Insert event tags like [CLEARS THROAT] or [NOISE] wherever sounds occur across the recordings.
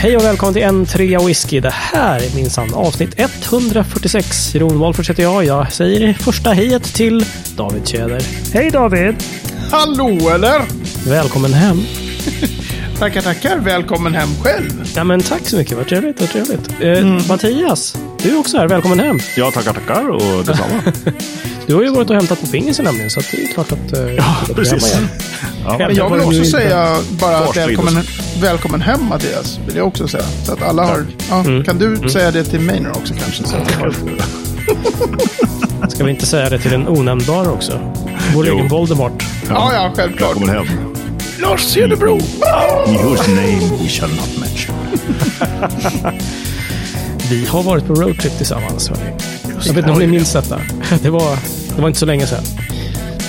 Hej och välkommen till en trea whisky. Det här är minsann avsnitt 146. Jeroen Wolffers heter jag. Jag säger första hejet till David Tjäder. Hej David! Hallå eller? Välkommen hem. [LAUGHS] Tackar, tackar. Välkommen hem själv. Ja men tack så mycket. Vad trevligt. Vad trevligt. Eh, Mattias, du är också här. Välkommen hem. Ja, tackar, tackar och detsamma. [LAUGHS] Du har ju varit och hämtat på pingisen nämligen, så att det är klart att... Eh, Ja, precis. Ja, Men jag vill också säga bara välkommen, välkommen hem Mattias. Vill jag också säga. Så att alla har... Ja, Mm. Kan du säga det till mig nu också kanske? Så att har... [LAUGHS] Ska vi inte säga det till den onämnbara också? Vår Jo. egen Voldemort. Ja, ja, självklart. Välkommen hem. Lars Cederbro! Whose name we shall not mention. [LAUGHS] Vi har varit på roadtrip tillsammans. hörni. Jag vet inte om ni minns detta. [LAUGHS] Det var, det var inte så länge sedan.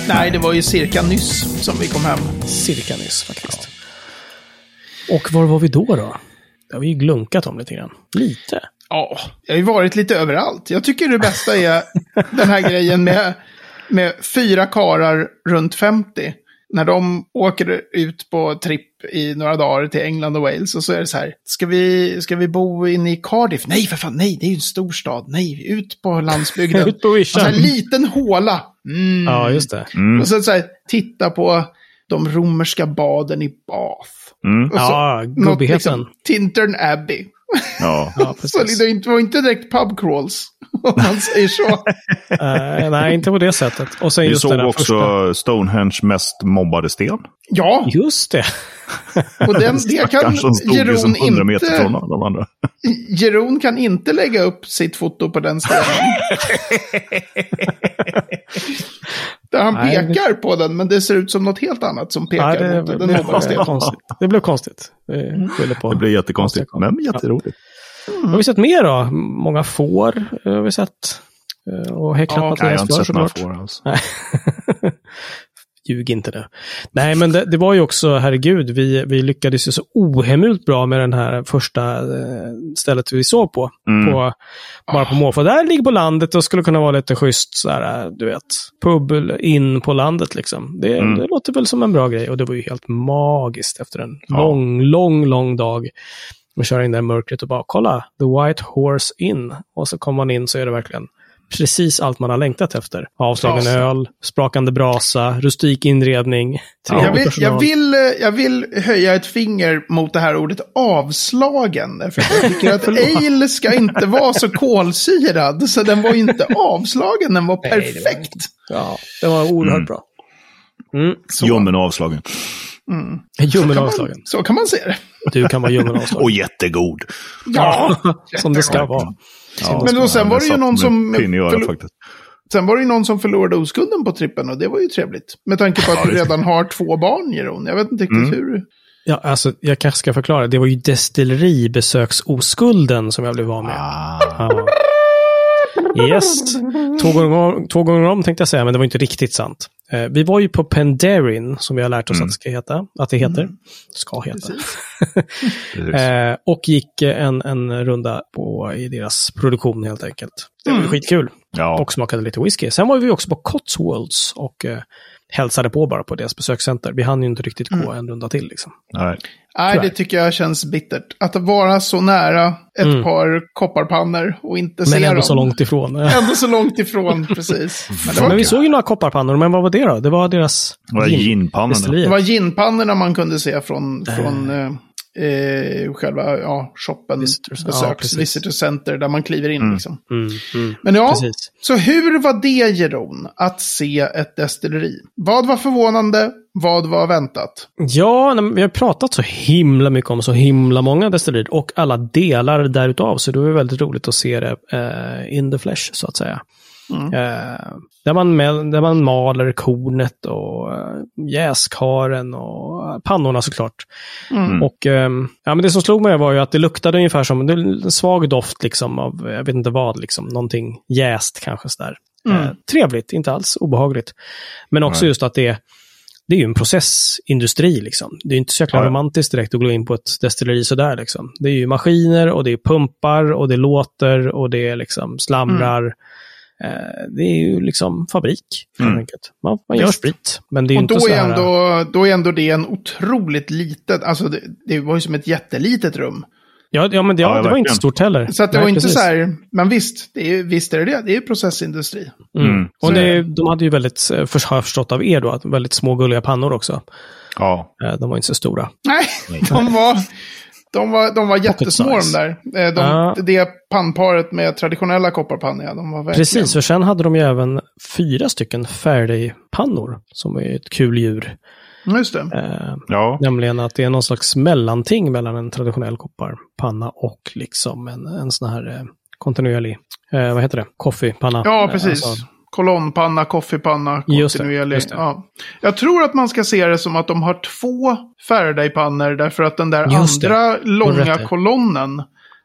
Nej, det var ju cirka nyss som vi kom hem. Cirka nyss faktiskt. Och var var vi då då? Det har vi ju glunkat om lite grann. Lite. Ja, jag har ju varit lite överallt. Jag tycker det bästa är [LAUGHS] den här grejen med, med fyra karar runt 50. När de åker ut på tripp i några dagar till England och Wales och så är det så här. Ska vi, ska vi bo inne i Cardiff? Nej, för fan, nej, det är ju en stor stad. Nej, ut på landsbygden. [LAUGHS] Ut på Och vischan. så här, liten håla. Mm. Ja, just det. Mm. Och så, så här, titta på de romerska baden i Bath. Mm. Så, Ja, gubbigheten. Tintern Abbey. Ja. Ja, [LAUGHS] Så precis. inte- det var inte direkt pub crawls, [LAUGHS] om man säger så. [LAUGHS] Eh, nej, inte på det sättet. Och sen Vi just såg också första... Stonehenge mest mobbade sten. Ja, Just det. [LAUGHS] och den, det kan Jeroen 100 meter inte... från de andra. Jeroen kan inte lägga upp sitt foto på den stenen. Där han Nej, pekar på den, men det ser ut som något helt annat som pekar det, mot det, den stenen. konstigt. det blev konstigt. Det på. Det blev jättekonstigt, men jätteroligt. Vad har vi sett mer då? Många får eh, har vi sett. Eh, Och häcklat Ja, Nej, jag har Mattias inte sett några får alls. [LAUGHS] Ljug inte nu. Nej, men det, det var ju också, herregud, vi, vi lyckades ju så ohemult bra med den här första eh, stället vi såg på. Mm. på bara på måfå. Där ligger på landet och skulle kunna vara lite schysst, så här, du vet, pub in på landet liksom. Det, Mm. det låter väl som en bra grej och det var ju helt magiskt efter en Ja. lång, lång, lång dag. Man kör in där i mörkret och bara kolla, the white horse in. Och så kommer man in så är det verkligen precis allt man har längtat efter. Avslagen Brasa. öl, sprakande brasa, rustik inredning, Jag vill, jag, vill, eh, jag vill höja ett finger mot det här ordet avslagen. Att jag tycker att [LAUGHS] ale ska inte vara så kolsyrad. Så den var inte [LAUGHS] avslagen, den var Nej, det var perfekt. Ja, det var oerhört Mm. bra. Mm. Så, Ljummen och avslagen. Ljummen man, avslagen. så kan man se det. Du kan vara ljummen avslagen. Och jättegod. Ja, [LAUGHS] som det ska vara. Ja, Men då sen var det ju någon som- örat faktiskt. Sen var det ju någon som förlorade oskulden på trippen och det var ju trevligt. Med tanke på att du redan har två barn, Jeroen. Jag vet inte riktigt Mm. hur. Ja, alltså, jag kanske ska förklara. Det var ju destilleribesöksoskulden som jag blev av med. Ah. Ja. Yes. Två gånger, om, två gånger om tänkte jag säga, men det var inte riktigt sant. Eh, vi var ju på Penderin, som vi har lärt oss Mm. att det ska heta. Att det heter. Ska heta. [LAUGHS] Eh, och gick eh, en, en runda på, i deras produktion helt enkelt. Det var Mm. skitkul. Ja, Och smakade lite whisky. Sen var vi också på Cotswolds och eh, hälsade på bara på deras besökscenter. Vi hann ju inte riktigt gå en runda till liksom. nej. Nej, det tycker jag känns bittert. Att vara så nära ett Mm. par kopparpannor och inte se Men ändå dem. så långt ifrån. [LAUGHS] Ändå så långt ifrån, [LAUGHS] precis. Men det var, Men vi såg ju några kopparpannor, men vad var det då? Det var deras Det var gin- ginpannorna. det var ginpannorna man kunde se från, från eh, själva ja, shoppen, Visitors- ja, besöks, precis. visitor center, där man kliver in. Mm. Liksom. Mm, mm. Men ja, Precis. så hur var det, Jeroen, att se ett destilleri? Vad var förvånande? Vad var väntat? Ja, vi har pratat så himla mycket om så himla många destillerier och alla delar därutav. Så det var väldigt roligt att se det eh, in the flesh, så att säga. Mm. Eh, där, man med, där man maler kornet och eh, jäskaren och pannorna såklart. Mm. Och ehm, ja, men det som slog mig var ju att det luktade ungefär som en svag doft liksom av, jag vet inte vad, liksom, någonting jäst kanske sådär. Mm. Eh, trevligt, inte alls obehagligt. Men också Nej. just att det, det är ju en processindustri liksom. Det är inte så jäkla Ja, romantiskt direkt att gå in på ett destilleri sådär liksom. Det är ju maskiner och det är pumpar och det låter och det är liksom slamrar. Eh, det är ju liksom fabrik, Mm. Man, man gör sprit, men det är Och inte då så är, här... ändå, då är ändå det en otroligt litet, alltså det, det var ju som ett jättelitet rum. Ja, ja men det, ja, Ja, det var inte stort heller. Så att det Nej, var inte precis. så här, men visst, det är, visst är det det. Det är ju processindustri. Mm. Mm. Och det, de hade ju väldigt, eh, har jag förstått av er då, väldigt små gulliga pannor också. Ja. Eh, De var inte så stora. Nej, de var, de var, de var jättesmå de där. Eh, De, Ja. Det pannparet med traditionella kopparpannor, ja, de var verkligen... Precis, och sen hade de ju även fyra stycken Faraday-pannor, som är ett kul djur. Just det. Eh, Ja. nämligen att det är någon slags mellanting mellan en traditionell kopparpanna och liksom en, en sån här eh, kontinuerlig, eh, vad heter det, koffepanna. Ja, precis. alltså- Kolonnpanna, koffepanna, Just det, kontinuerlig. just det. Ja. Jag tror att man ska se det som att de har två Faraday-pannor därför att den där Just det. andra rätt långa kolonnen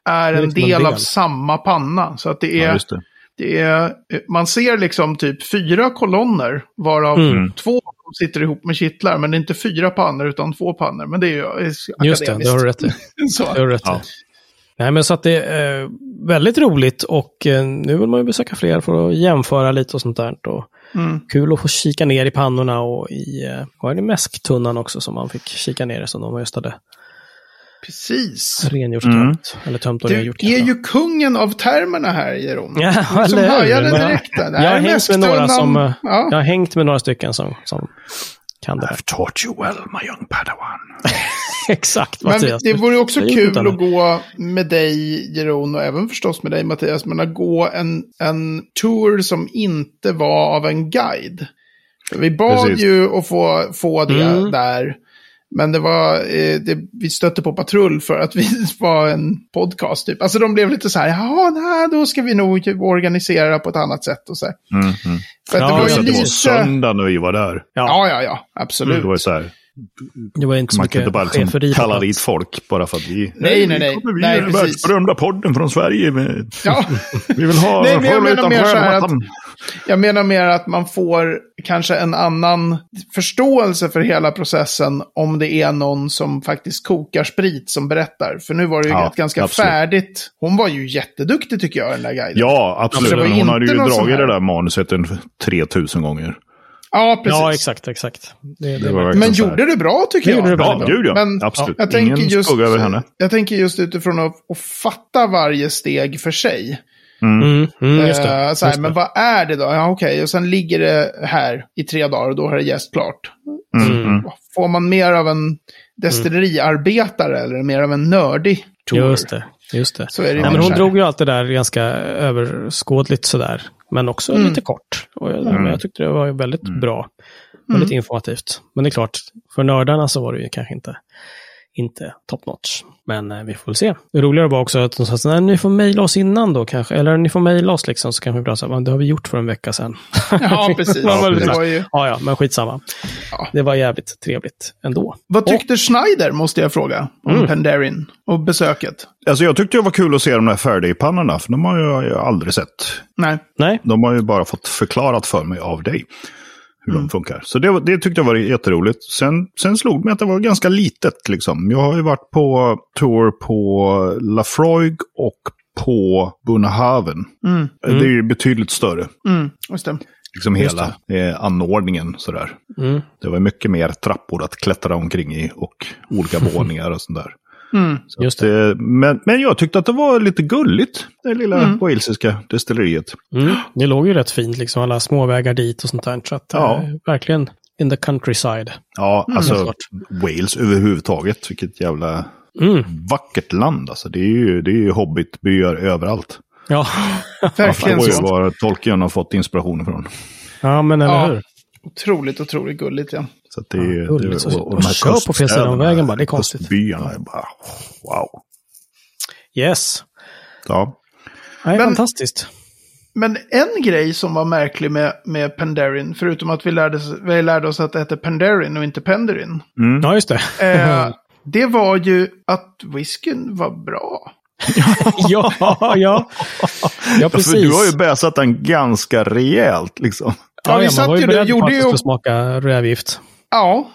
är Det är en liksom en del av samma panna. Så att det är, ja, det. det är, man ser liksom typ fyra kolonner, varav Mm. två sitter ihop med kittlar. Men det är inte fyra pannor utan två pannor. Men det är ju är Just det, akademiskt. det [LAUGHS] har du rätt i. Så. Det har du rätt i. Ja. Nej, men så att det är eh, väldigt roligt och eh, nu vill man ju besöka fler för att jämföra lite och sånt där. Och Mm. kul att få kika ner i pannorna och i, eh, vad är det, mäsktunnan också som man fick kika ner i som de just hade Precis. rengjort och Mm. tömt. Eller tömt och Du rengjort. är kanske. ju kungen av termerna här, Jeroen. Ja, Du som eller hur? jag- jag har är hängt med några mästunnan. som, Ja. Jag har hängt med några stycken som, som kan det. I've taught you well, my young padawan. [LAUGHS] Exakt, Men Mattias. det vore ju också gjort kul det. att gå med dig, Jeroen, och även förstås med dig, Mattias, men att gå en, en tour som inte var av en guide. Vi bad Precis. ju att få, få det Mm. där. Men det var, eh, det, vi stötte på patrull för att [LAUGHS] vi var en podcast typ. Alltså de blev lite så här, ja, nej, då ska vi nog organisera på ett annat sätt och så här. Mm, mm. För att Ja, det var Plus ju att det var lite... söndag när vi var där. Ja, Ja, ja, ja, absolut. Det var ju så här, det var inte så man kan inte bara liksom kalla dit folk bara för att vi... Nej, nej, nej. Vi Nej, den precis. världsberömda podden från Sverige. Med, Ja. [LAUGHS] vi vill ha... Nej, men jag menar mer så här att-. Jag menar mer att man får kanske en annan förståelse för hela processen om det är någon som faktiskt kokar sprit som berättar. För nu var det ju Ja, ett ganska absolut. färdigt. Hon var ju jätteduktig tycker jag, den där guiden. Ja, absolut. Hon inte hade ju dragit det där manuset en 3000 gånger. Ja, precis. Ja, exakt, exakt. Det, det, Det var Men gjorde det bra tycker Det jag. gjorde det bra. gud ja. Men absolut. Jag tänker, Ingen just, över henne. jag tänker just utifrån att, att fatta varje steg för sig. Mm, mm, just det. Eh, så här, just men vad är det då? Ja, okej. Och sen ligger det här i tre dagar och då har det jäst klart. Mm, mm. Får man mer av en destilleriarbetare eller mer av en nördig tour? Just det. Just det. Så är det Nej, men hon drog ju allt det där ganska överskådligt sådär. Men också Mm. lite kort. Och jag, men jag tyckte det var väldigt bra. Mm. Väldigt informativt. Men det är klart, för nördarna så var det ju kanske inte, inte top notch. Men eh, vi får väl se. Det roliga var också att de sa så här, ni får mejla oss innan då kanske. Eller ni får mejla oss liksom, så kanske vi bra säga, det har vi gjort för en vecka sedan. [LAUGHS] Ja, precis. Var det var ju... Ja, ja, men skitsamma. Ja. Det var jävligt trevligt ändå. Vad tyckte Schneider, måste jag fråga, om Mm. Penderin och besöket? Alltså jag tyckte det var kul att se de där Faraday-pannorna, för de har jag ju aldrig sett. Nej. Nej, De har ju bara fått förklarat för mig av dig hur Mm. de funkar. Så det, det tyckte jag var jätteroligt. Sen, sen slog det mig att det var ganska litet. Liksom. Jag har ju varit på tour på Lafroig och på Bunnahaven. Mm. Det är ju betydligt större. Mm. Just det. Liksom Just hela eh, anordningen sådär. mm. Det var mycket mer trappor att klättra omkring i och olika [LAUGHS] våningar och sånt där. Mm. Just att, eh, men, men jag tyckte att det var lite gulligt, det lilla Mm. walesiska destilleriet. Mm. Det låg ju rätt fint, liksom alla småvägar dit och sånt där. Så att, Ja. eh, verkligen in the countryside. Ja, Mm. alltså. Wales överhuvudtaget. Vilket jävla Mm. vackert land. Alltså, det är ju, det är ju hobbitbyar överallt. Ja. [LAUGHS] Verkligen Det var ju var Tolkien har fått inspiration ifrån. ja, men eller Ja. hur? Otroligt, otroligt gulligt ja. Så att det, är- Ja, det, Så- och, och kör på fel sida av vägen bara, det är konstigt. Kustbyarna är bara wow. Yes. Ja. Nej, Men- fantastiskt. Men en grej som var märklig med, med Penderin, förutom att vi lärde, vi lärde oss att det hette Penderin och inte Penderin, Mm. Ja, just det. eh, [LAUGHS] det var ju att whiskyn var bra. [LAUGHS] ja, ja. Ja, Ja, precis. för du har ju bäsat den ganska rejält liksom. Ja, vi man satt ju där, på gjorde ju- smaka rävgift. Ja.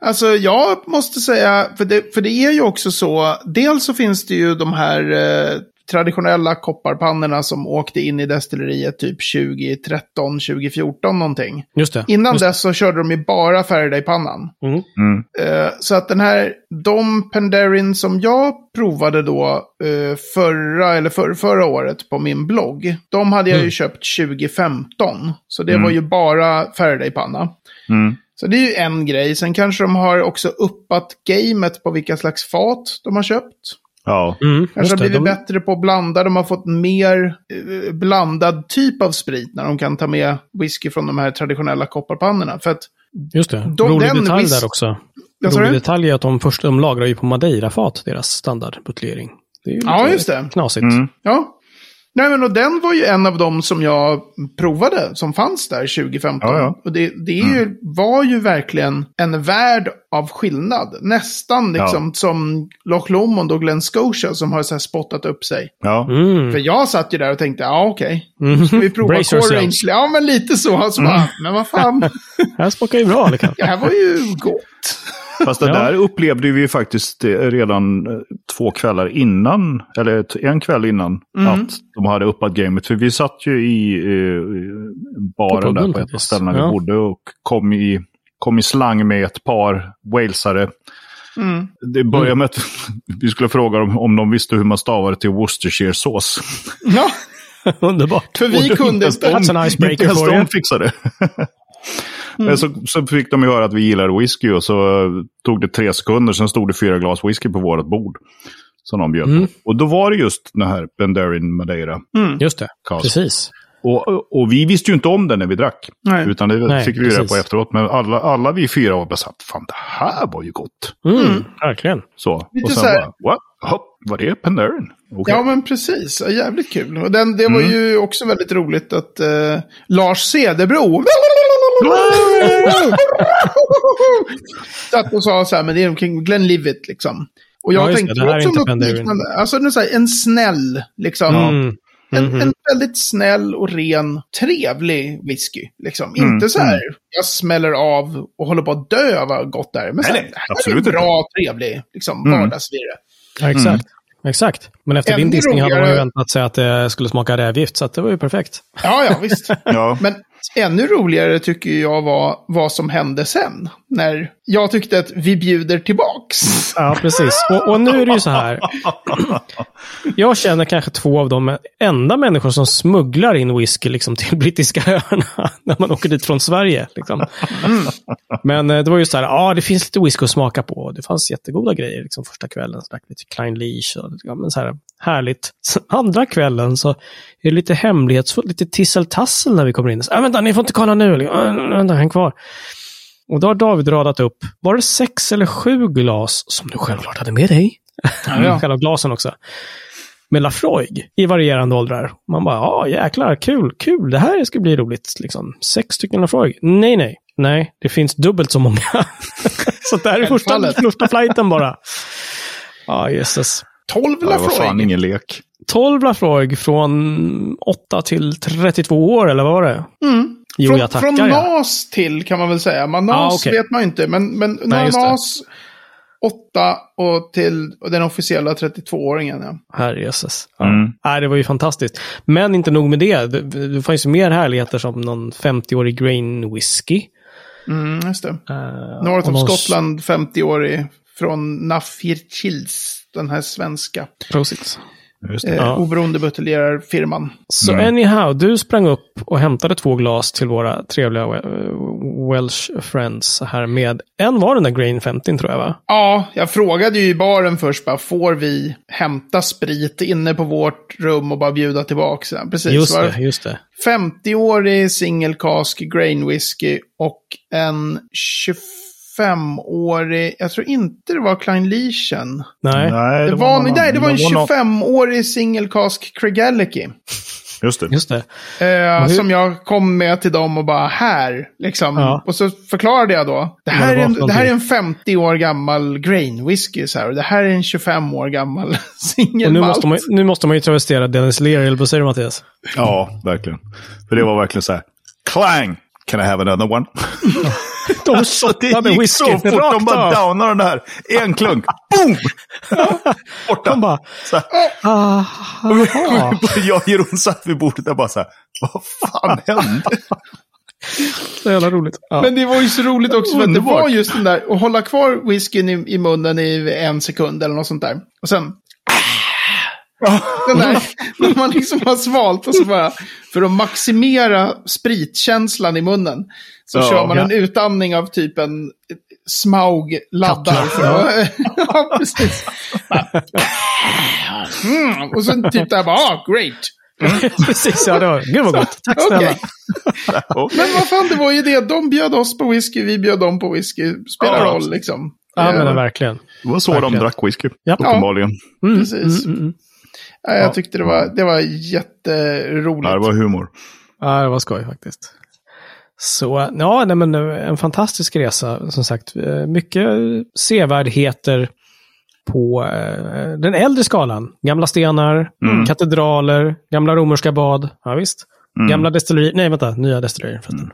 Alltså jag måste säga, för det, för det är ju också så, dels så finns det ju de här eh, traditionella kopparpannorna som åkte in i destilleriet typ 2013, 2014 någonting. Just det. Innan Just, dess så körde de ju bara Faraday-pannan. mm. Mm. Eh, så att den här, de Penderin som jag provade då eh, förra eller för, förra året på min blogg, de hade jag ju Mm. köpt 2015. Så det Mm. var ju bara Faraday-panna. Mm. Så det är ju en grej. Sen kanske de har också uppat gamet på vilka slags fat de har köpt. Ja. Mm. Kanske har det. blivit De, bättre på att blanda. De har fått mer eh, blandad typ av sprit när de kan ta med whisky från de här traditionella kopparpannorna. För att, just det. de- Rolig den detalj där också. jag Rolig det? detalj är att de först de lagrar ju på Madeirafat, deras standardbuteljering. Ja, just det. knasigt. Mm. Ja. Nej, men och den var ju en av dem som jag provade, som fanns där 2015. Ja, ja. Och det, det är ju, var ju verkligen en värld av skillnad. Nästan liksom som Loch Lomond och Glen Scotia som har så här spottat upp sig. Ja. Mm. För jag satt ju där och tänkte, ja okej, Mm. ska vi prova Brace Core yourselves. Range? Ja, men lite så. så bara, men vad fan, [LAUGHS] Det här smakar ju bra. Det kan. det här var ju gott. Fast det Ja. där upplevde vi ju faktiskt eh, redan eh, två kvällar innan, eller en kväll innan, Mm. att de hade uppat gamet. För vi satt ju i eh, baren På där på ett av ställena Ja. vi bodde och kom i, kom i slang med ett par walesare. Mm. Det började med att [LAUGHS] vi skulle fråga dem om de visste hur man stavade till Worcestershire-sås. Ja, [LAUGHS] Underbart. för vi kunde inte That's an icebreaker Inte ens for de you. fixade. Mm. [LAUGHS] Men så, så fick de ju höra att vi gillade whisky och så tog det tre sekunder, sen stod det fyra glas whisky på vårt bord. Som de bjöd Mm. på. Och då var det just den här Benderin Madeira. Mm. Just det. Cast. Precis. Och, och vi visste ju inte om den när vi drack. Nej. Utan det Nej, fick vi reda på efteråt. Men alla, alla vi fyra var bara så att fan det här var ju gott. Mm. Mm. Verkligen. Så. Lite och sen så här- bara, what? Hopp, var det Penderin? Okej. Ja, men precis. Jävligt kul. Och den, det var Mm. ju också väldigt roligt att eh, Lars Cederbro [LAUGHS] [LAUGHS] satt och sa så här, men det är omkring Glenlivet liksom. Och jag Ja, tänkte det, det också något liknande. Alltså nu så här, en snäll, liksom. Mm. En, Mhm. en väldigt snäll och ren, trevlig whisky. Liksom. Mm, Inte så här, jag smäller av och håller på att dö vad gott det är. Men så här, nej, det här absolut är bra, trevlig, liksom, Mm. vardagsvirre. Ja, exakt. Exakt. Men efter din Ännu dissning hade man ju väntat sig att det skulle smaka rävgift, så att det var ju perfekt. Ja, ja, visst. [LAUGHS] Ja. Men ännu roligare tycker jag var vad som hände sen. När jag tyckte att vi bjuder tillbaks. Ja, precis. Och, och nu är det ju så här. Jag känner kanske två av de enda människor som smugglar in whisky liksom, till brittiska [LAUGHS] öarna när man åker dit från Sverige. Liksom. Men eh, det var ju så här, ja, det finns lite whisky att smaka på. Det fanns jättegoda grejer liksom, första kvällen. Så drack lite Klein Leash och ja, men så här, härligt. Andra kvällen så är det lite hemlighetsfullt, lite tisseltassel när vi kommer in. Så, äh, vänta, ni får inte kolla nu. Liksom, "Äh, vänta, häng kvar. Och då har David radat upp, var det sex eller sju glas som du självklart hade med dig? ja. [LAUGHS] Själva glasen också. Med Lafroig i varierande åldrar. Man bara, ja jäklar, kul, kul, det här ska bli roligt. Liksom. Sex stycken Lafroig. Nej, nej, nej, det finns dubbelt så många. [LAUGHS] så det här är första, första flighten bara. Ja, jösses. 12 Ja, det var fan Lafroig. ingen lek. 12 Lafroig från 8 till 32 år, eller vad var det? Mm. Jo, från, jag tackar. från ja. NAS till kan man väl säga. Men NAS Ah, okej. vet man ju inte. Men, men Nej. NAS 8 och till och den officiella 32-åringen. Ja. Herrejösses. Ja. Mm. Nej, det var ju fantastiskt. Men inte nog med det. Det, det fanns ju mer härligheter som någon 50-årig grain whisky. Mm, just det. Uh, North of Scotland, 50-årig, från Nafirchils, den här svenska Prosit. Just eh. Ja. oberoende buteljerarfirman. Så Mm. anyhow, du sprang upp och hämtade två glas till våra trevliga eh, Welsh friends här med, en var den där Grain 50 tror jag va? Ja, jag frågade ju i baren först bara, får vi hämta sprit inne på vårt rum och bara bjuda tillbaka? Ja, Precis, Just var det, just det. 50-årig single cask grain whisky och en 25-årig, jag tror inte det var Klein Leischen. Nej, Nej, Det, var, någon nej, det var en annan- någon- 25-årig single cask Craigellachie. Just det. just det. Eh, Som jag kom med till dem och bara här, liksom. Ja. Och så förklarade jag då. Det här, det är var en, det här är en 50 år gammal grain whisky, så här. Och det här är en 25 år gammal [LAUGHS] Och nu måste, man, nu måste man ju travestera Dennis Leary, eller vad säger du Mattias? Ja, verkligen. För det var verkligen så här. Clang! Can I have another one? [LAUGHS] [LAUGHS] De Alltså, det shottade gick whisky så fort. De bara av. downar den här. En klunk. Boom! [LAUGHS] Borta. De bara, Så här. aha. Jag och Jeroen satt vid bordet där bara så här. Vad fan [LAUGHS] hände? Så jävla roligt. Ja. Men det var ju så roligt också för att det var just den där, att hålla kvar whiskyn i, i munnen i en sekund eller något sånt där. Och sen... Den där, när man liksom har svalt och så bara, för att maximera spritkänslan i munnen, så Ja, kör man ja. en utandning av typ en Smaug laddar. För [LAUGHS] ja, precis. Mm, och sen typ där bara, ah, great. Precis, ja, det var, gud vad gott. Tack snälla. Okej. Men vad fan, det var ju det. De bjöd oss på whisky, vi bjöd dem på whisky. Spelar Ja. roll liksom. Ja, men verkligen. Det var så Verkligen. de drack whisky. Ja. Uppenbarligen. Mm, Precis. Mm, mm. Ja, jag tyckte det var, det var jätteroligt. Ja, det var humor. Ja, det var skoj faktiskt. Så, ja, nej, men eh, en fantastisk resa, som sagt. Eh, Mycket sevärdheter på eh, den äldre skalan. Gamla stenar, Mm. katedraler, gamla romerska bad. Ja, visst. Mm. Gamla destillerier. Nej, vänta. Nya destillerier. Fan,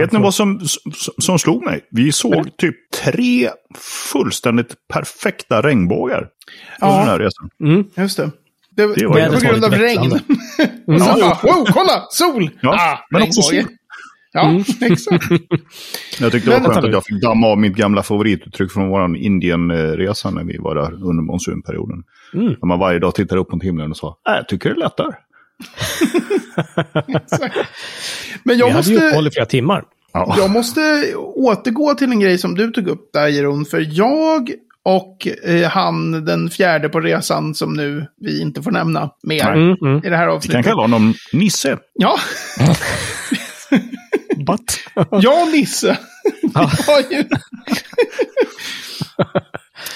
Vet ni vad som, som, som slog mig? Vi såg typ tre fullständigt perfekta regnbågar. På Ja. den här resan. Mm. Just det. Det, det Det var var på grund av regn. sen [LAUGHS] Ja. bara, wow, kolla, sol! Ja, ah, men också sol. Ja, Mm. [LAUGHS] exakt. Jag tyckte det Men- var skönt att jag fick damma av mitt gamla favorituttryck från vår Indienresa när vi var där under monsunperioden. Mm. När man varje dag tittar upp mot himlen och sa, äh, jag tycker det lättar. [LAUGHS] Men Vi jag hade ju måste, uppehåll i flera timmar. Ja. jag måste återgå till en grej som du tog upp där, Jeroen. För jag och eh, han, den fjärde på resan, som nu vi inte får nämna mer Mm, mm. i det här Vi kan avsnittet. kalla honom Nisse. Ja, [LAUGHS] But. [LAUGHS] och Nisse. [LAUGHS]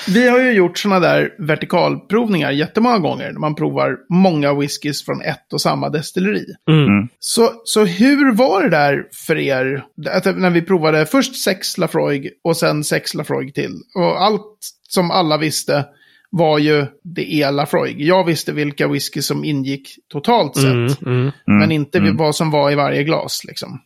Vi har ju... Gjort sådana där vertikalprovningar jättemånga gånger. När man provar många whiskys från ett och samma destilleri. Mm. Så, så hur var det där för er? Att, när vi provade först sex Lafroig och sen sex Lafroig till. Och allt som alla visste var ju det är Lafroig. Jag visste vilka whisky som ingick totalt sett. Mm, mm. Mm, Men inte mm. vad som var i varje glas. Liksom.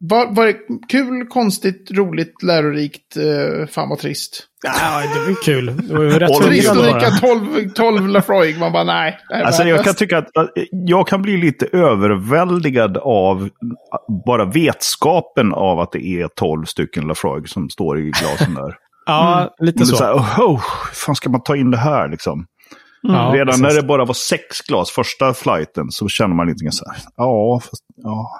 Var, var det kul, konstigt, roligt, lärorikt? Eh, fan vad trist. Ja, det var kul. Det var ju rätt Och Trist att dricka 12, 12 Lafroig. Man bara nej. Alltså jag kan tycka att att jag kan bli lite överväldigad av bara vetskapen av att det är 12 stycken Lafroig som står i glasen där. [LAUGHS] Ja, lite det är så. så här, oh, oh, hur fan ska man ta in det här liksom? Ja, Redan precis. när det bara var sex glas första flighten så känner man lite grann så här, ja, fast, ja.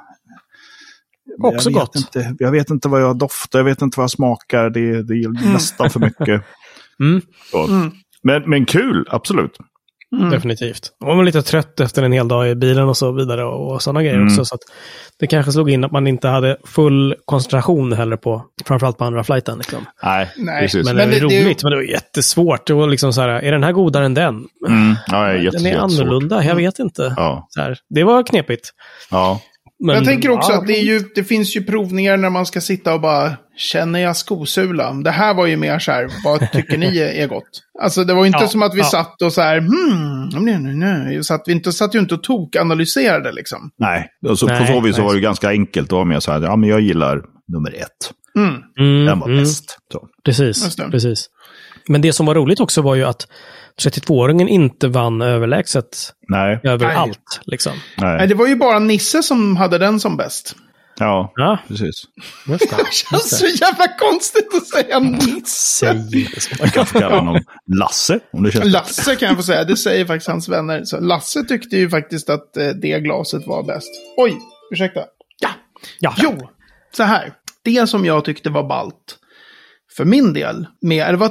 Men Också jag vet gott. Inte, jag vet inte vad jag doftar, jag vet inte vad jag smakar, det, det är nästan för mycket. [LAUGHS] Mm. Mm. Men, men kul, absolut. Mm. Definitivt. Och man var lite trött efter en hel dag i bilen och så vidare och sådana grejer Mm. också. Så att det kanske slog in att man inte hade full koncentration heller på, framförallt på andra flighten. Liksom. Nej, Nej, precis. Men, Men det var det- det- roligt, men det var jättesvårt. Det var liksom så här, är den här godare än den? Mm, ja, det är den är annorlunda, jag vet inte. Ja, Så här, det var knepigt. ja. Men, jag tänker också ja, att det, är ju, det finns ju provningar när man ska sitta och bara känner jag skosula? Det här var ju mer så här, vad tycker ni är, gott? Alltså det var ju inte Ja, som att vi ja. satt och så här, hmm, nej, nej, nej. Så att vi inte, satt ju inte och tokanalyserade liksom. Nej, alltså, Nej, på så vis så nej. var det ganska enkelt. Det var mer så här, ja men jag gillar nummer ett. Mm. mm, Den var mm, bäst. Så. Precis, precis. Men det som var roligt också var ju att 32-åringen inte vann överlägset Nej, överallt. Liksom. Nej, nej. det var ju bara Nisse som hade den som bäst. Ja, Ja, precis. just det. [LAUGHS] Det känns så jävla konstigt att säga Nisse. Jag kan få kalla honom Lasse, om det känns Lasse kan jag få säga, det säger faktiskt hans vänner. Så Lasse tyckte ju faktiskt att eh, det glaset var bäst. Oj, ursäkta. Ja, Ja. Jo, så här. Det som jag tyckte var balt för min del, med, det var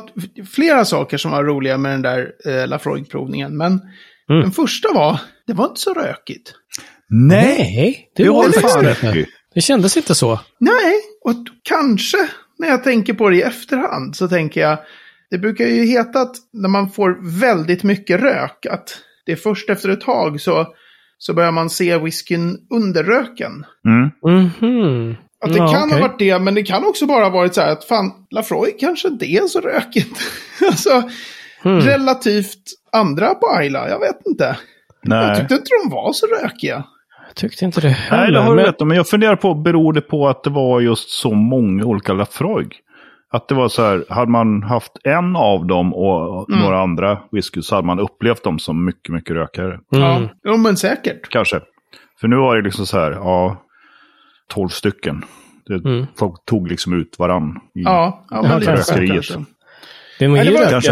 flera saker som var roliga med den där eh, Lafroig-provningen, men Mm. den första var, det var inte så rökigt. Nej, det Det var det faktiskt inte. Det kändes inte så. Nej, och kanske när jag tänker på det i efterhand så tänker jag, det brukar ju heta att när man får väldigt mycket rök, att det är först efter ett tag så, så börjar man se whiskyn under röken. Mm. Mhm. Att det Ja, kan okej. ha varit det, men det kan också bara ha varit så här att fan, Lafroy kanske inte är så rökigt. [LAUGHS] alltså, Hmm. relativt andra på Ayla, jag vet inte. Jag Nej. tyckte inte de var så rökiga. tyckte inte det heller. Nej, det har du men- rätt om. Men jag funderar på, beror det på att det var just så många olika Lafroig? Att det var så här, hade man haft en av dem och Mm. några andra whisky så hade man upplevt dem som mycket, mycket rökare. Mm. Ja, men säkert. Kanske. För nu var det liksom så här, ja, 12 stycken. Det, Mm. Folk tog liksom ut varann. I, Ja, ja Ja, men rökeriet. Det man gillar Kanske.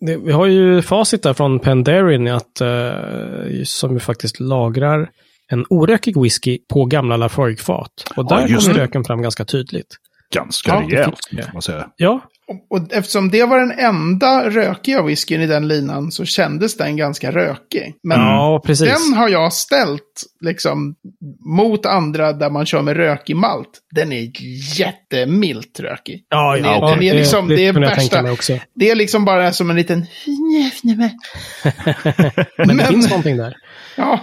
det, vi har ju facit där från Penderin att, eh, som ju faktiskt lagrar en orökig whisky på gamla Lafroig-fat. Och Ja, där just kommer det. röken fram ganska tydligt. Ganska Ja, rejält, kan man säga. Ja, Och, eftersom det var den enda rökiga whiskyn i den linan så kändes den ganska rökig. Men ja den har jag ställt liksom mot andra där man kör med rökig malt. Den är jättemilt rökig. Ja, Den är- ja, den är liksom- det är kunde jag värsta-. Det är liksom bara som en liten... [LAUGHS] Men det Men- finns någonting där. Ja,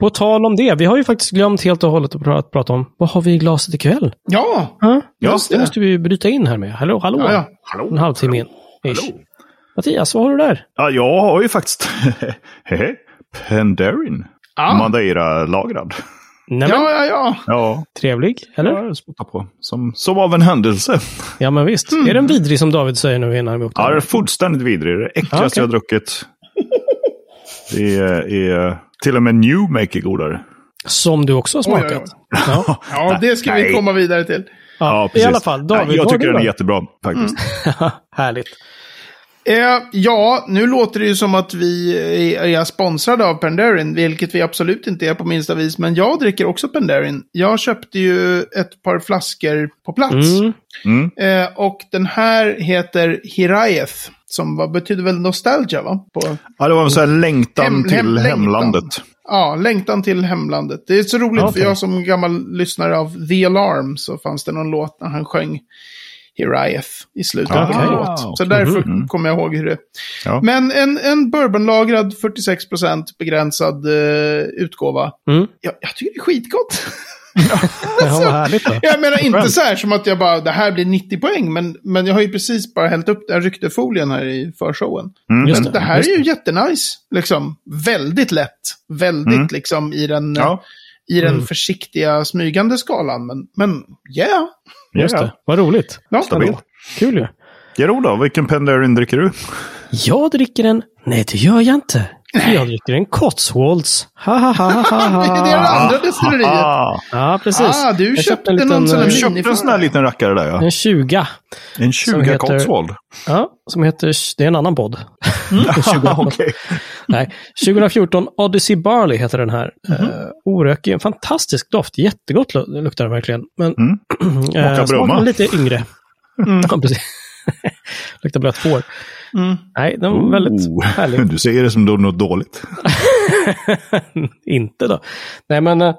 På tal om det, vi har ju faktiskt glömt helt och hållet att pra- prata om vad har vi i glaset ikväll? ja, Ja, just det det. måste vi bryta in här med. Hallå, hallå. Ja, ja. Hallå? En halvtimme in. Mattias, vad har du där? Ja, jag har ju faktiskt [LAUGHS] Penderin. Ja. Madeira-lagrad. Ja, ja, ja. Ja, Trevlig, eller? spottar på. Som, som av en händelse. [LAUGHS] Ja, men visst. Är den vidrig som David säger nu innan vi åkte? Ja, det är fullständigt vidrig. Det är det äckligaste Ja, okej. jag har druckit. [LAUGHS] Det är, är till och med Newmaker godare. Som du också har Oj, oj, smakat. oj. Ja. [LAUGHS] Ja, det ska vi komma vidare till. Ja, I precis. alla fall, David, jag tycker den är jättebra faktiskt. [LAUGHS] Härligt. Eh, ja, nu låter det ju som att vi är, är sponsrade av Penderin, vilket vi absolut inte är på minsta vis. Men jag dricker också Penderin. Jag köpte ju ett par flaskor på plats. Mm. Mm. Eh, och den här heter Hirayeth, som vad betyder väl nostalgia, va? På, Ja, det var en sån här längtan Hem- till hem- längtan. hemlandet. ja, längtan till hemlandet. Det är så roligt, Okej. för jag som gammal lyssnare av The Alarm så fanns det någon låt när han sjöng Hirayeth i slutet av Okej. en låt. Så okej. därför Mhm. kommer jag ihåg hur det Ja. Men en, en bourbonlagrad 46% begränsad eh, utgåva. Mm. Jag, jag tycker det är skitgott. Ja, [LAUGHS] vad härligt då. Jag menar inte så här som att jag bara, det här blir 90 poäng, men, men jag har ju precis bara hällt upp den ryckte folien här i förshowen. Mm. Just Men det här just är ju jättenice, liksom. Väldigt lätt. Väldigt Mm. liksom i den, Ja, i den Mm. försiktiga smygande skalan. Men, men yeah. Just ja. det. Vad roligt. Ja, Stabil. Kul ju. Jero då, vilken Penderin dricker du? Jag dricker en... Nej, det gör jag inte. Jag dricker en Cotswolds. Ha, ha, ha, ha, ha. [LAUGHS] det är det andra destilleriet. Ah, Ja, precis. Ah, du Jag köpte, en liten, någon sån här du köpte en sån här liten rackare där ja. En 20. En Som 20 heter- Cotswold. Ja, som heter... Det är en annan podd. [LAUGHS] 20. [LAUGHS] Okej. Nej, 2014 Odyssey Barley heter den här. Mhm. Uh, orökig, en fantastisk doft. Jättegott lu- luktar den verkligen. Men Mm. [CLEARS THROAT] eh, Smakar smaken lite yngre. [LAUGHS] Ja, precis. luktar blött får. Mm. Nej, den var väldigt Oh, härlig. Du säger det som då något dåligt. Inte då. Nej, men eh,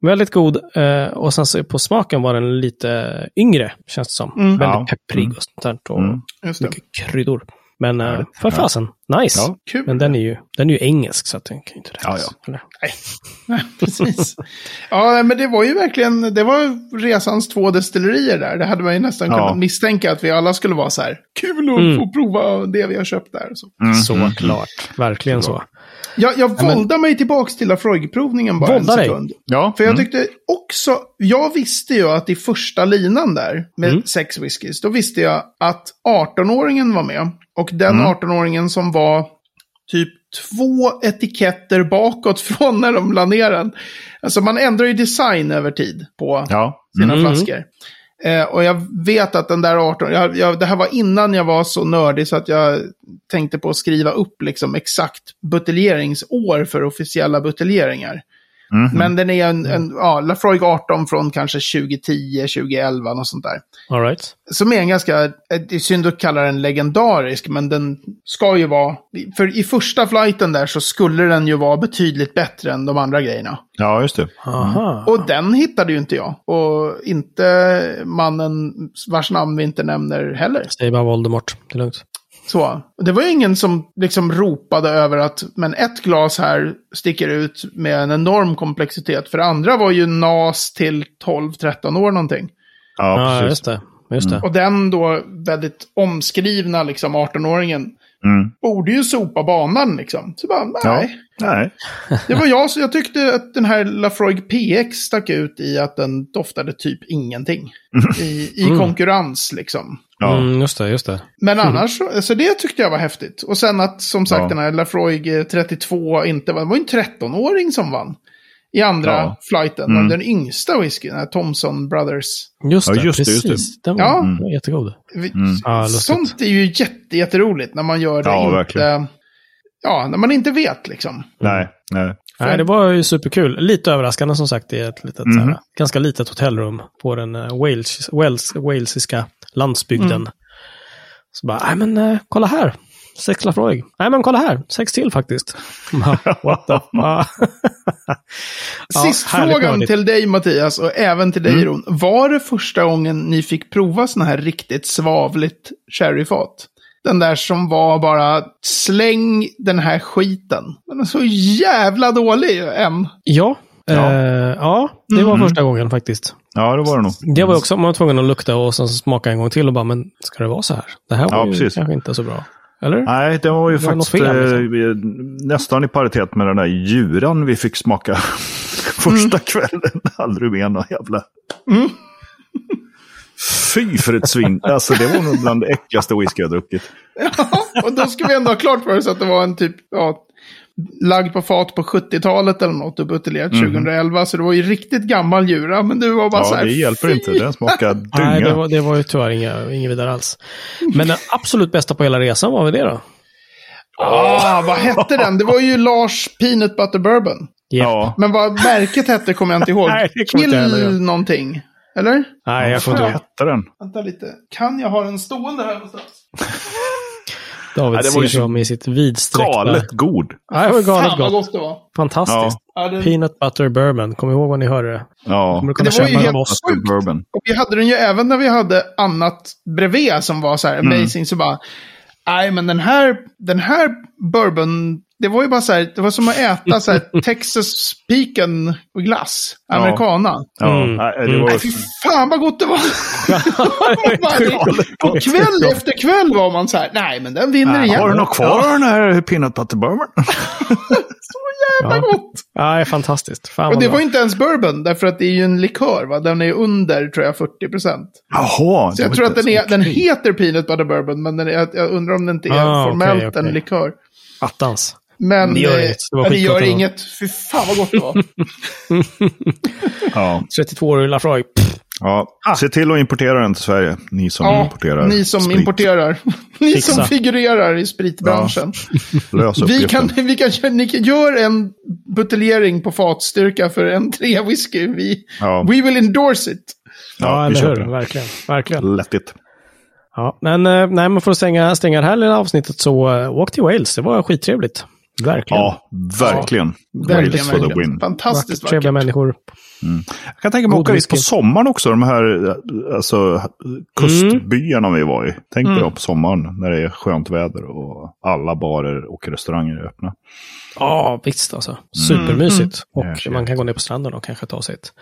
väldigt god. eh, och sen så på smaken var den lite yngre, känns det som. Mm. Väldigt Ja. pepprig Mm. och sånt där. Och Mm. Mycket kryddor. Men eh, Härligt. för Ja. fasen, nice. Ja. Kul. Men den är, ju, den är ju engelsk, så att den kan inte räknas. Ja, Eller? Nej, [LAUGHS] precis. Ja, men det var ju verkligen, det var resans två destillerier där. Det hade man ju nästan Ja. kunnat misstänka att vi alla skulle vara så här, kul att Mm. få prova det vi har köpt där. Så. Mm. Såklart. Verkligen så. Jag, jag men- våldar mig tillbaka till Lafroig-provningen bara Vålda en dig. sekund. Ja. För jag mm. tyckte också, jag visste ju att i första linan där med Mm. sex whiskys, då visste jag att 18-åringen var med. Och den Mm. 18-åringen som var typ två etiketter bakåt [LAUGHS] från när de la ner den. Alltså man ändrar ju design över tid på Ja. sina Mm. flaskor. Eh, och jag vet att den där 18, jag, jag, det här var innan jag var så nördig så att jag tänkte på att skriva upp liksom exakt buteljeringsår för officiella buteljeringar. Mhm. Men den är en, en ja, Lafroig 18 från kanske 2010, 2011, något sånt där. All right. Som är en ganska, eh, det är synd att kalla den legendarisk, men den ska ju vara, för i första flighten där så skulle den ju vara betydligt bättre än de andra grejerna. ja, just det. Aha. Och den hittade ju inte jag. Och inte mannen vars namn vi inte nämner heller. Säg bara Voldemort. Det är lugnt. Så. Det var ju ingen som liksom ropade över att men ett glas här sticker ut med en enorm komplexitet. För det andra var ju NAS till 12-13 år någonting. Ja, Ja, precis. just det. Just det. Och den då väldigt omskrivna liksom 18-åringen Mm. borde ju sopa banan liksom. Så bara, nej. Nej. Det var jag, så jag tyckte att den här Lafroig PX stack ut i att den doftade typ ingenting. [LAUGHS] I, i Mm. konkurrens liksom. Ja. Mm, just det, just det. Men annars, så så det tyckte jag var häftigt. Och sen att, som sagt, Ja. den här Lafroig eh, 32 inte var, det var ju en 13-åring som vann. I andra Ja. flighten, Mm. den yngsta whiskyn, Thomson Brothers. Just Ja, det, just det, precis. just Den var, Ja. jättegod. Mm. Ja. Sånt är ju jätte, jätteroligt när man gör det Ja, inte... verkligen. Ja, när man inte vet liksom. Nej. Nej. Nej, det var ju superkul. Lite överraskande som sagt i ett litet, så här, ganska litet hotellrum på den uh, Wales, Wales, walesiska landsbygden. Mm. Så bara, nej men eh, kolla här. Sex Lafroig. Nej men kolla här. Sex till faktiskt. [LAUGHS] What the [LAUGHS] ja. Sist härligt frågan nördigt. till dig Mattias och även till dig Mm. Ron. Var det första gången ni fick prova såna här riktigt svavligt sherryfat? Den där som var bara släng den här skiten. Den är så jävla dålig än. Ja, Ja. ja. ja det var Mm. första gången faktiskt. Ja, det var det nog. Det var också, man var tvungen att lukta och sen smaka en gång till och bara, men ska det vara så här? Det här var Ja, ju precis. kanske inte så bra. Eller? Nej, det var ju Det var faktiskt fel, liksom. eh, nästan i paritet med den där djuran vi fick smaka [LAUGHS] första kvällen. Aldrig mer någon jävla... Mm. Fy för ett svin. Alltså det var nog bland det äckligaste whisky jag druckit. [LAUGHS] Och då ska vi ändå ha klart för oss att det var en typ, ja, lagd på fat på 70-talet eller något och buteljerat 2011. Så det var ju riktigt gammal djura, men du var bara så Ja, här. det hjälper "Fy!" inte. Den smakar [LAUGHS] dynga. Nej, det var, det var ju tyvärr inga, inget vidare alls. Men den absolut bästa på hela resan var väl det då? Ah, vad hette den? Det var ju Lars Peanut Butter Bourbon. Ja, Men vad märket hette kommer jag inte ihåg. [LAUGHS] Nej, det inte Kill ihåg. någonting. Eller? Nej, jag kommer inte vad ihåg. hette den? Vänta lite. Kan jag ha den stående här någonstans? [LAUGHS] David Nej, det var ju med sitt vidsträckta... Galet god. Nej, det var galet Fan gott. gott det var. Fantastiskt. Ja, det... Peanut butter bourbon. Kom ihåg vad ni hörde det. Ja. Kommer du kunna Det var ju helt sjukt. Bourbon. Och vi hade den ju även när vi hade annat bredvid som var så här Mm. amazing. Så bara, nej men den här, den här bourbon, det var ju bara så här, det var som att äta så här [LAUGHS] Texas och glass. Ja. Americana. Ja, Mm. det Mm. var... Nej, fy fan vad gott det var! [LAUGHS] Och kväll efter kväll var man så här, nej men den vinner Nej, igen. Har du något kvar av den här peanut butter bourbon? Jävla Ja. gott! Ja, det är fantastiskt. Fan Och det bra. var inte ens bourbon, därför att det är ju en likör, va? Den är under, tror jag, 40 procent. Jaha. Så jag tror att den, är, den heter Peanut Butter Bourbon, men den är, jag, undrar om den inte är Ah, formellt okej, okej. en likör. Attans. Men Det gör eh, inget. Det var ja, det gör inget. Fy fan vad gott det var. [LAUGHS] Ja. 32-årig Lafroig. ja. Se till att importera den till Sverige. Ni som ja, importerar ni som sprit. importerar. [LAUGHS] ni Fixa. som figurerar i spritbranschen. Lös Vi kan, vi kan, ni kan gör en buteljering på fatstyrka för en tre whisky. Vi, Ja. We will endorse it. Ja, Ja, vi eller hur? det. Verkligen. Verkligen. Lättigt. Ja, men, eh, nej, för att stänga, stänga det här lilla avsnittet så uh, åk till Wales. Det var skittrevligt. Verkligen. Ja, verkligen. Verkligen, Wales for the verkligen. win. Fantastiskt Vackert, trevliga människor. Jag kan tänka mig God åka dit på sommaren också. De här alltså, kustbyarna vi var i. Tänk dig Mm. då på sommaren när det är skönt väder och alla barer och restauranger är öppna. Ja, visst alltså. Supermysigt. Och Jäklar. man kan gå ner på stranden och kanske ta sig ett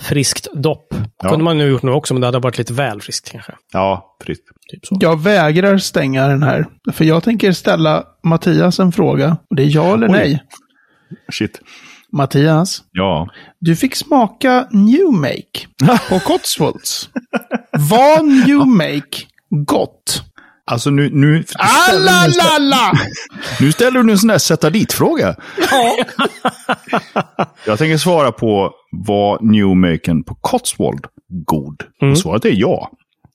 friskt dopp. Ja. kunde man nu gjort nu också, men det hade varit lite väl friskt kanske. Ja, friskt. Typ så. Jag vägrar stänga den här. För jag tänker ställa Mattias en fråga. Och det är ja eller Oj. nej. Shit. Mattias, Ja. du fick smaka New Make på [LAUGHS] Cotswolds. Var New Make gott? Alltså nu, nu, Alla lalla! [LAUGHS] nu ställer du en sån där sätta dit-fråga. [LAUGHS] Jag tänker svara på var Newmaken på Cotswold god? Mm. Och svaret är ja.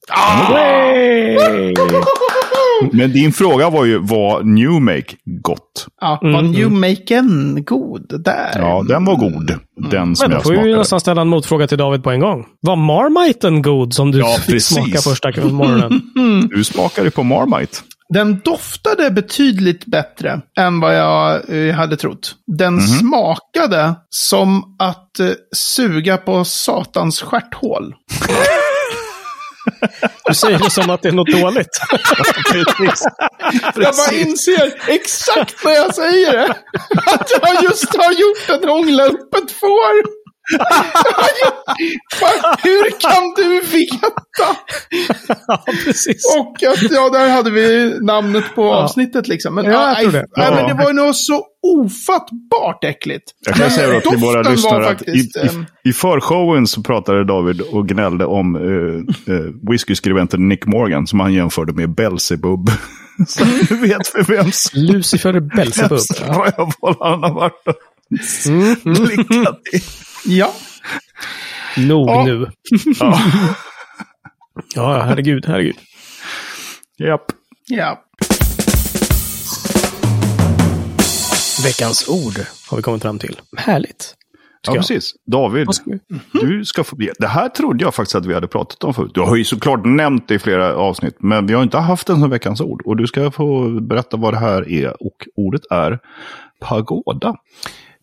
Hey! [LAUGHS] Men din fråga var ju var Newmake gott? Ja, var Mm, New Maken god där? Ja, den var god. Den som Men då jag får vi ju nästan ställa en motfråga till David på en gång. Var Marmiten god som du Ja, fick smaka första morgonen? [LAUGHS] Du smakade på Marmite. Den doftade betydligt bättre än vad jag eh, hade trott. Den Mhm. smakade som att eh, suga på satans stjärthål. [LAUGHS] Du säger det som att det är något dåligt. Jag bara inser exakt när jag säger det. Att jag just har gjort en hångla upp ett får. Hur kan du veta? [LAUGHS] ja, precis. Och att, ja, där hade vi namnet på avsnittet liksom. Men, Ja, jag tror det. nej, men Ja. det var ju nog så ofattbart äckligt. Jag kan säga då till våra lyssnare var att i, faktiskt, i, ehm, i förshowen så pratade David och gnällde om uh, uh, whiskyskribenten Nick Morgan som han jämförde med Belzebub. [LAUGHS] så du vet för vems, Lucifer Belzebub. vems rövhål han har varit och Mm. [LAUGHS] i. Ja. Nog Ja. nu. [LAUGHS] Ja. Ja, herregud, herregud. Japp. ja. Veckans ord har vi kommit fram till. Härligt. Ja, precis. David, du ska få... Det här trodde jag faktiskt att vi hade pratat om förut. Du har ju såklart nämnt det i flera avsnitt, men vi har inte haft den som veckans ord. Och du ska få berätta vad det här är. Och ordet är pagoda.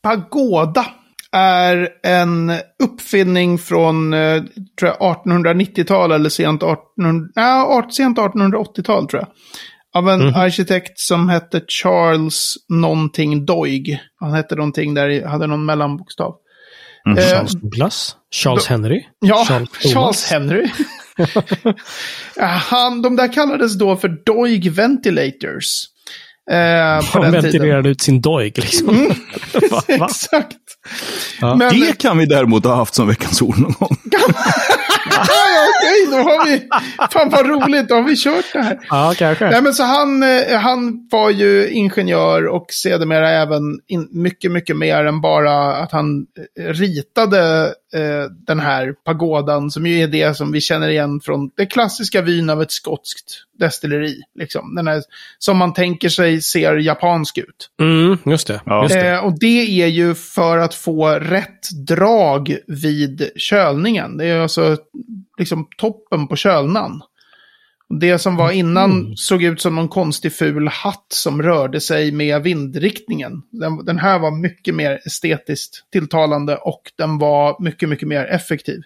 Pagoda är en uppfinning från eh, tror jag, 1890-tal eller sent, 1800, nej, sent 1880-tal tror jag. Av en Mhm. arkitekt som hette Charles någonting Doig. Han hette någonting där, hade någon mellanbokstav. Mm. Eh, Charles Douglas. Charles Henry. Ja, Charles Charles. Henry. [LAUGHS] Han, de där kallades då för Doig Ventilators. Eh, på Han den tiden. ventilerade ut sin dojk liksom. [LAUGHS] va, va? [LAUGHS] Exakt. Ja. Men, Det kan vi däremot ha haft som veckans ord någon gång. Okej, då har vi... Fan vad roligt, då har vi kört det här. Ja, kanske. Nej, men så han, eh, han var ju ingenjör och sedermera även in, mycket, mycket mer än bara att han eh, ritade eh, den här pagodan som ju är det som vi känner igen från det klassiska vyn av ett skotskt destilleri. Liksom. Den här, som man tänker sig ser japansk ut. Mm, just det. Ja. Just det. Eh, och det är ju för att få rätt drag vid kölningen. Det är alltså liksom toppen på kölnan. Det som var innan såg ut som någon konstig ful hatt som rörde sig med vindriktningen. Den, den här var mycket mer estetiskt tilltalande och den var mycket, mycket mer effektiv.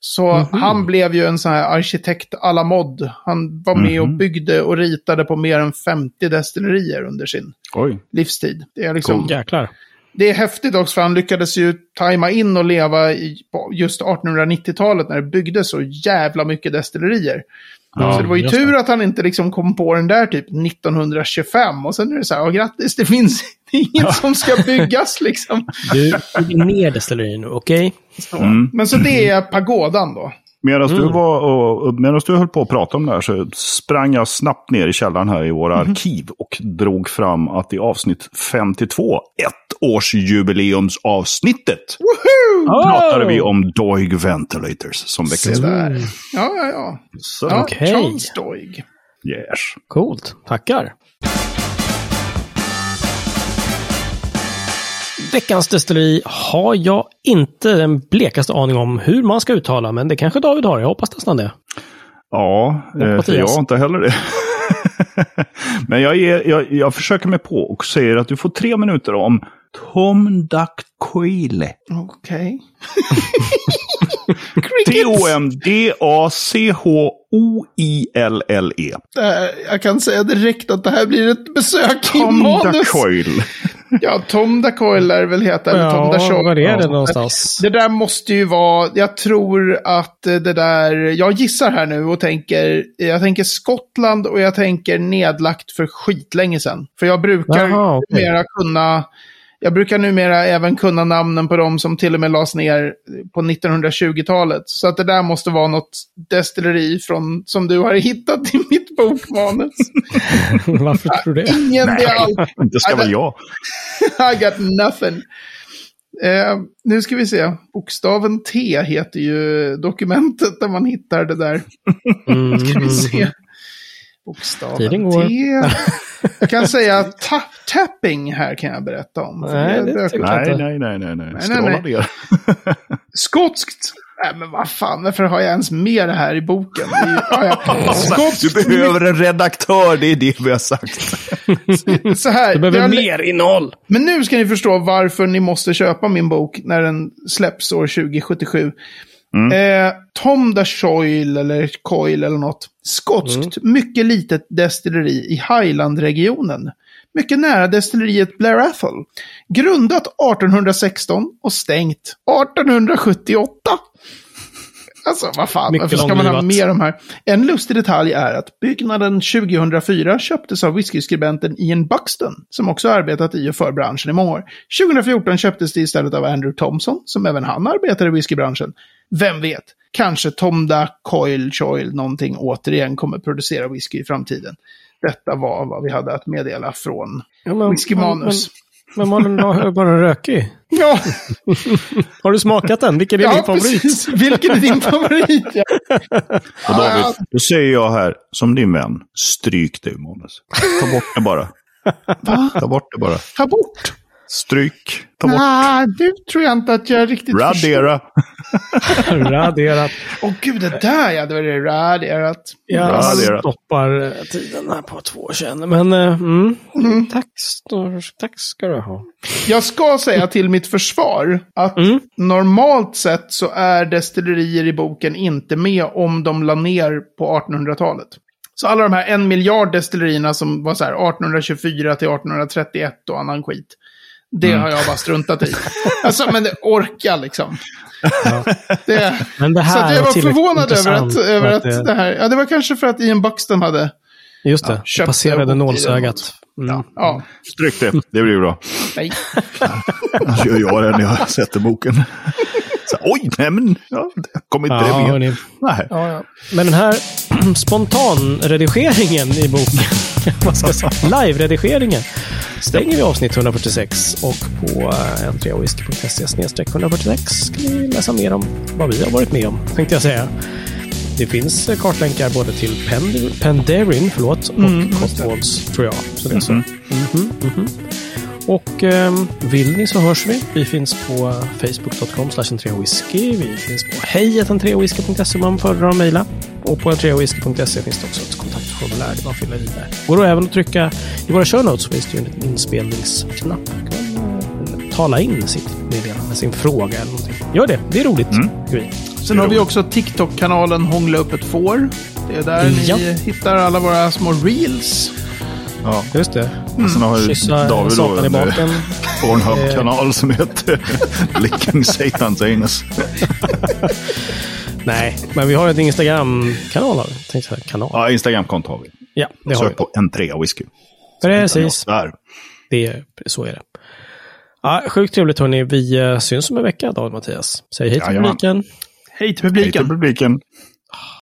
Så han blev ju en sån här arkitekt à la mod. Han var med och byggde och ritade på mer än 50 destillerier under sin Oj. livstid. Det är liksom... Jäklar. Det är häftigt också för han lyckades ju tajma in och leva i på just 1890-talet när det byggdes så jävla mycket destillerier. Ja, så det var ju tur det. att han inte liksom kom på den där typ 1925 och sen är det så här, "Ja, grattis, det finns [LAUGHS] inget som ska byggas [LAUGHS] liksom. Du, bygger ner destilleriet nu, okej? Så. Mm. Men så det är pagodan då. Medan du, Mm. var och, och- medan du höll på att prata om det här så sprang jag snabbt ner i källaren här i våra Mhm. arkiv och drog fram att i avsnitt 52, ettårsjubileumsavsnittet, pratade vi om Doig Ventilators som veckans där. Ja, ja, ja. Så, ja Okej. Charles Doig. yes. Coolt. Tackar. Veckans destilleri har jag inte den blekaste aning om hur man ska uttala, men det kanske David har. Jag hoppas nästan det. Ja, eh, för Mattias. jag har inte heller det. [LAUGHS] Men jag, är, jag, jag försöker mig på och säger att du får tre minuter om Tom Dakquile. Okej. [LAUGHS] T-O-M-D-A-C-H-O-I-L-L-E. Eh, Jag kan säga direkt att det här blir ett besök i Tom manus. Dakquile. [LAUGHS] Ja, Tom Dacoil lär väl heta. Eller Tom Dacoil. var är Ja. det någonstans? Det där måste ju vara, jag tror att det där, jag gissar här nu och tänker, jag tänker Skottland och jag tänker nedlagt för skitlänge sedan. För jag brukar Jaha, okej. numera kunna, jag brukar numera även kunna namnen på de som till och med lades ner på 1920-talet. Så att det där måste vara något destilleri från, som du har [LAUGHS] hittat i mitt bokmanus. [LAUGHS] Varför tror du det? Ingen, är allt. [LAUGHS] Det ska vara jag. I got nothing. Eh, nu ska vi se. Bokstaven T heter ju dokumentet där man hittar det där. Mm, Ska vi se. Bokstaven Tiden går. T. Jag [LAUGHS] kan säga ta tapping här kan jag berätta om. Nej, det det Nej, nej, nej, nej, nej. nej. ner. [LAUGHS] Skotskt. Nej, men vad fan, varför har jag ens med det här i boken? Ja. [LAUGHS] Du Skotskt. behöver en redaktör, det är det vi har sagt. Så här. Du behöver jag- mer innehåll. Men nu ska ni förstå varför ni måste köpa min bok när den släpps år 2077. Eh, Tom da Choil eller Coil eller något. Skotskt, mycket litet destilleri i Highland-regionen. Mycket nära destilleriet Blair Athol. Grundat 1816 och stängt 1878. [LAUGHS] Alltså, vad fan, Mycket varför ska man ha mer de här? En lustig detalj är att byggnaden 2004 köptes av whiskyskribenten Ian Buxton, som också arbetat i och för branschen i många år. 2014 köptes det istället av Andrew Thompson, som även han arbetar i whiskybranschen. Vem vet? Kanske Tomda Coil Choil någonting återigen kommer producera whisky i framtiden. Detta var vad vi hade att meddela från Ja, men- Whisky Manus. Men, men Malin har bara rökig. [LAUGHS] Ja, Har du smakat den? Vilken är ja din favorit? precis. Vilken är din favorit? Ja. Och David, då säger jag här, som din vän, stryk det manus. Ta bort det bara. Ta bort det bara. Ta bort. Stryk. Ta bort. Nej, nu tror jag inte att jag riktigt förstår. Radera. [LAUGHS] Raderat. Åh gud, det där ja, det var det raderat. Jag Raderat. stoppar eh, tiden här på två känn. Men eh, mm. tack, stor- tack ska du ha. Jag ska säga till mitt försvar att Mm. normalt sett så är destillerier i boken inte med om de la ner på 1800-talet. Så alla de här en miljard destillerierna som var så här 1824 till 1831 och annan skit. Det Mm. har jag bara struntat i. alltså, men det orkar liksom. Det, Men det så här att jag var förvånad över att, över att det- det här... Ja, det var kanske för att Ian Buxton hade... Just det, Ja, det passerade nålsögat. Mm. Ja, ja Stryk det. Det blir bra. nej. Annars gör jag det när jag sätter boken. Så, oj, nej men, ja, det kom inte Ja, det med. hörni. Nej. Ja, ja. Men den här [CLEARS THROAT] spontanredigeringen i boken, [LAUGHS] vad ska jag säga, live-redigeringen, stänger vi avsnitt 146 och på n3whisky.se 146 kan ni läsa mer om vad vi har varit med om, tänkte jag säga. Det finns eh, kartlänkar både till Pend- Penderyn förlåt, och Mm, Cotswolds, tror jag. Så det är så. Mhm, mhm. Och ehm, vill ni så hörs vi. Vi finns på facebook.com whisky. Vi finns på hejatentreawhisky.se om man föredrar att mejla. Och på entreawhisky.se finns det också ett kontaktformulär där man fyller i där. Går det även att trycka i våra show notes så finns det ju en inspelningsknapp. eh, tala in sitt meddelande, sin fråga eller någonting. Gör det, det är roligt. tycker vi. Sen har vi också TikTok-kanalen Hångla upp ett får. Det är där Ja. ni hittar alla våra små reels. Ja. Just det. Och sen har ju David då en baken. eh, Pornhub-kanal som heter [LAUGHS] Licking Satan's Anus. [LAUGHS] Nej, men vi har ett Instagram-kanal. Tänkte kanal. Ja, Instagram-konto har vi. Ja, det har vi. På en whisky. Precis. Där. Det är, så är det. Ja, sjukt trevligt hörni. Vi eh, syns om en vecka, David Mattias. Säg hej till Jajamän. publiken. Hej till Hej till publiken. publiken.